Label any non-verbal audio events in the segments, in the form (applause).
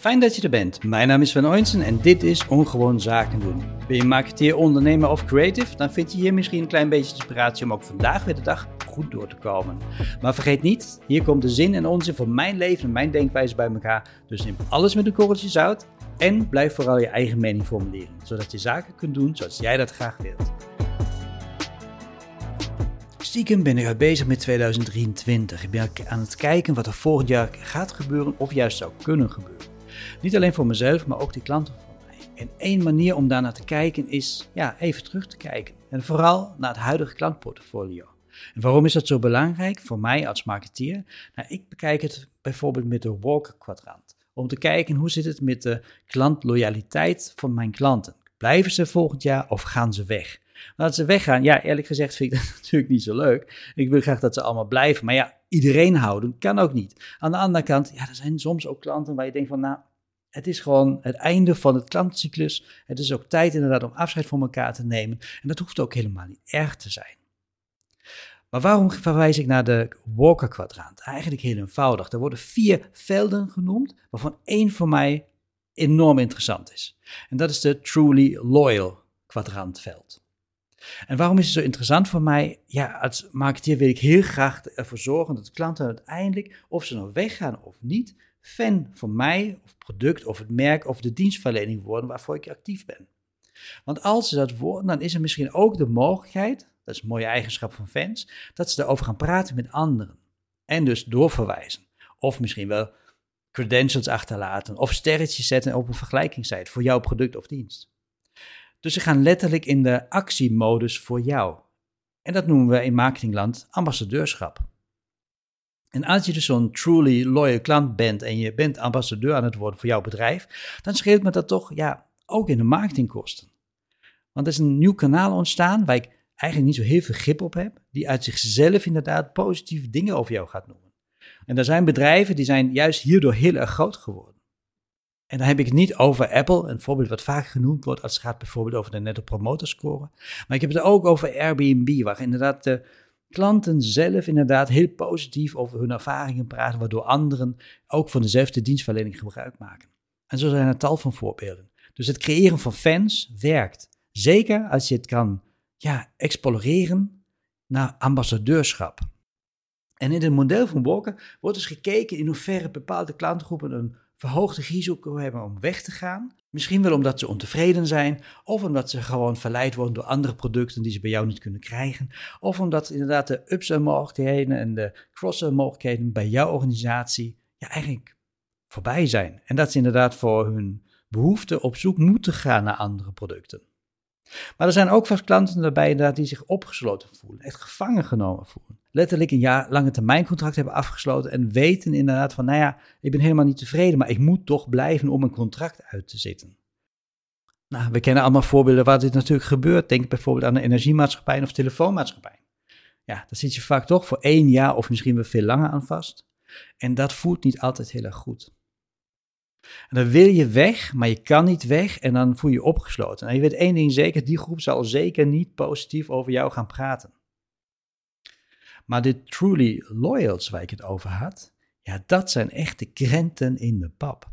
Fijn dat je er bent. Mijn naam is Van Oinsen en dit is Ongewoon Zaken doen. Ben je marketeer, ondernemer of creative? Dan vind je hier misschien een klein beetje inspiratie om ook vandaag weer de dag goed door te komen. Maar vergeet niet, hier komt de zin en onzin van mijn leven en mijn denkwijze bij elkaar. Dus neem alles met een korreltje zout en blijf vooral je eigen mening formuleren. Zodat je zaken kunt doen zoals jij dat graag wilt. Stiekem ben ik al bezig met 2023. Ik ben aan het kijken wat er volgend jaar gaat gebeuren of juist zou kunnen gebeuren. Niet alleen voor mezelf, maar ook die klanten van mij. En één manier om daarnaar te kijken is ja, even terug te kijken. En vooral naar het huidige klantportfolio. En waarom is dat zo belangrijk voor mij als marketeer? Nou, ik bekijk het bijvoorbeeld met de Walker kwadrant. Om te kijken hoe zit het met de klantloyaliteit van mijn klanten. Blijven ze volgend jaar of gaan ze weg? Laten ze weggaan. Ja, eerlijk gezegd vind ik (laughs) dat natuurlijk niet zo leuk. Ik wil graag dat ze allemaal blijven. Maar ja, iedereen houden kan ook niet. Aan de andere kant, ja, er zijn soms ook klanten waar je denkt van, nou, het is gewoon het einde van het klantcyclus. Het is ook tijd inderdaad om afscheid van elkaar te nemen. En dat hoeft ook helemaal niet erg te zijn. Maar waarom verwijs ik naar de Walker-kwadrant? Eigenlijk heel eenvoudig. Er worden vier velden genoemd, waarvan één voor mij enorm interessant is. En dat is de Truly Loyal kwadrantveld. En waarom is het zo interessant voor mij? Ja, als marketeer wil ik heel graag ervoor zorgen dat klanten uiteindelijk, of ze nou weggaan of niet, fan van mij, of product, of het merk, of de dienstverlening worden waarvoor ik actief ben. Want als ze dat worden, dan is er misschien ook de mogelijkheid, dat is een mooie eigenschap van fans, dat ze erover gaan praten met anderen. En dus doorverwijzen. Of misschien wel credentials achterlaten, of sterretjes zetten op een vergelijkingssite voor jouw product of dienst. Dus ze gaan letterlijk in de actiemodus voor jou. En dat noemen we in marketingland ambassadeurschap. En als je dus zo'n truly loyal klant bent en je bent ambassadeur aan het worden voor jouw bedrijf, dan scheelt me dat toch ja, ook in de marketingkosten. Want er is een nieuw kanaal ontstaan waar ik eigenlijk niet zo heel veel grip op heb, die uit zichzelf inderdaad positieve dingen over jou gaat noemen. En er zijn bedrijven die zijn juist hierdoor heel erg groot geworden. En dan heb ik het niet over Apple, een voorbeeld wat vaak genoemd wordt als het gaat bijvoorbeeld over de Net Promoter Score. Maar ik heb het ook over Airbnb, waar inderdaad de klanten zelf inderdaad heel positief over hun ervaringen praten, waardoor anderen ook van dezelfde dienstverlening gebruik maken. En zo zijn er tal van voorbeelden. Dus het creëren van fans werkt. Zeker als je het kan ja, exploreren naar ambassadeurschap. En in het model van Walker wordt dus gekeken in hoeverre bepaalde klantengroepen een verhoogde risico hebben om weg te gaan. Misschien wel omdat ze ontevreden zijn, of omdat ze gewoon verleid worden door andere producten die ze bij jou niet kunnen krijgen, of omdat inderdaad de upsell mogelijkheden en de cross-sell mogelijkheden bij jouw organisatie ja, eigenlijk voorbij zijn. En dat ze inderdaad voor hun behoeften op zoek moeten gaan naar andere producten. Maar er zijn ook vast klanten daarbij inderdaad die zich opgesloten voelen, echt gevangen genomen voelen. Letterlijk een jaar lange termijncontract hebben afgesloten en weten inderdaad van, nou ja, ik ben helemaal niet tevreden, maar ik moet toch blijven om een contract uit te zitten. Nou, we kennen allemaal voorbeelden waar dit natuurlijk gebeurt. Denk bijvoorbeeld aan een energiemaatschappij of telefoonmaatschappij. Ja, daar zit je vaak toch voor één jaar of misschien wel veel langer aan vast. En dat voelt niet altijd heel erg goed. En dan wil je weg, maar je kan niet weg en dan voel je je opgesloten. En je weet één ding zeker, die groep zal zeker niet positief over jou gaan praten. Maar de truly loyals waar ik het over had, ja, dat zijn echt de krenten in de pap.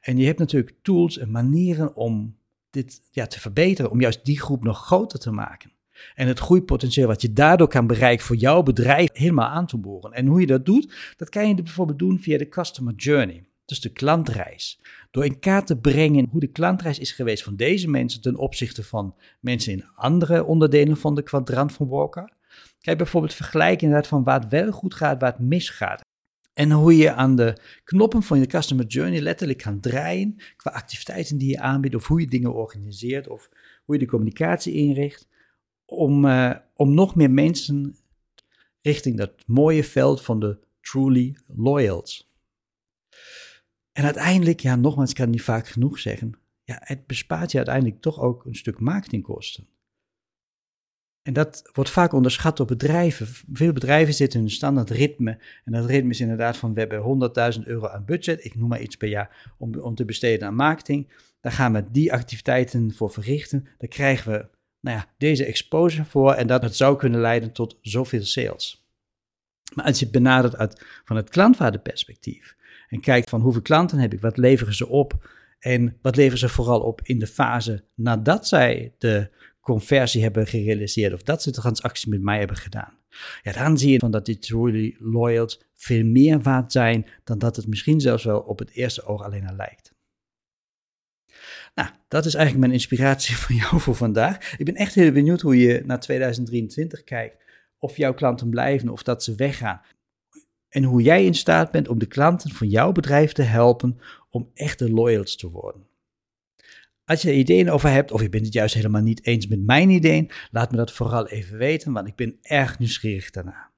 En je hebt natuurlijk tools en manieren om dit ja, te verbeteren, om juist die groep nog groter te maken. En het groeipotentieel wat je daardoor kan bereiken voor jouw bedrijf helemaal aan te boren. En hoe je dat doet, dat kan je bijvoorbeeld doen via de customer journey dus de klantreis. Door in kaart te brengen hoe de klantreis is geweest van deze mensen ten opzichte van mensen in andere onderdelen van de kwadrant van Walker. Kijk bijvoorbeeld vergelijken inderdaad van waar het wel goed gaat, waar het misgaat. En hoe je aan de knoppen van je customer journey letterlijk kan draaien qua activiteiten die je aanbiedt of hoe je dingen organiseert of hoe je de communicatie inricht. Om, uh, om nog meer mensen richting dat mooie veld van de truly loyals. En uiteindelijk, ja, nogmaals, ik kan niet vaak genoeg zeggen, ja, het bespaart je uiteindelijk toch ook een stuk marketingkosten. En dat wordt vaak onderschat door bedrijven. Veel bedrijven zitten in een standaard ritme. En dat ritme is inderdaad van, we hebben 100.000 euro aan budget, ik noem maar iets per jaar, om, om te besteden aan marketing. Daar gaan we die activiteiten voor verrichten. Daar krijgen we nou ja, deze exposure voor en dat, zou kunnen leiden tot zoveel sales. Maar als je het benadert uit, van het klantwaardeperspectief, En kijkt van hoeveel klanten heb ik, wat leveren ze op en wat leveren ze vooral op in de fase nadat zij de conversie hebben gerealiseerd of dat ze de transactie met mij hebben gedaan. Ja, dan zie je van dat die truly loyals veel meer waard zijn dan dat het misschien zelfs wel op het eerste oog alleen al lijkt. Nou, dat is eigenlijk mijn inspiratie (laughs) voor jou voor vandaag. Ik ben echt heel benieuwd hoe je naar 2023 kijkt. Of jouw klanten blijven of dat ze weggaan. En hoe jij in staat bent om de klanten van jouw bedrijf te helpen om echte loyals te worden. Als je er ideeën over hebt, of je bent het juist helemaal niet eens met mijn ideeën, laat me dat vooral even weten, want ik ben erg nieuwsgierig daarna.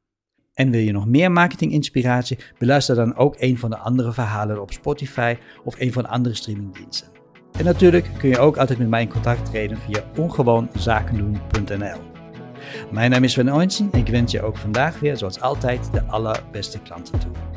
En wil je nog meer marketinginspiratie? Beluister dan ook een van de andere verhalen op Spotify of een van de andere streamingdiensten. En natuurlijk kun je ook altijd met mij in contact treden via ongewoonzakendoen.nl. Mijn naam is Sven Oinsen en ik wens je ook vandaag weer, zoals altijd, de allerbeste klanten toe.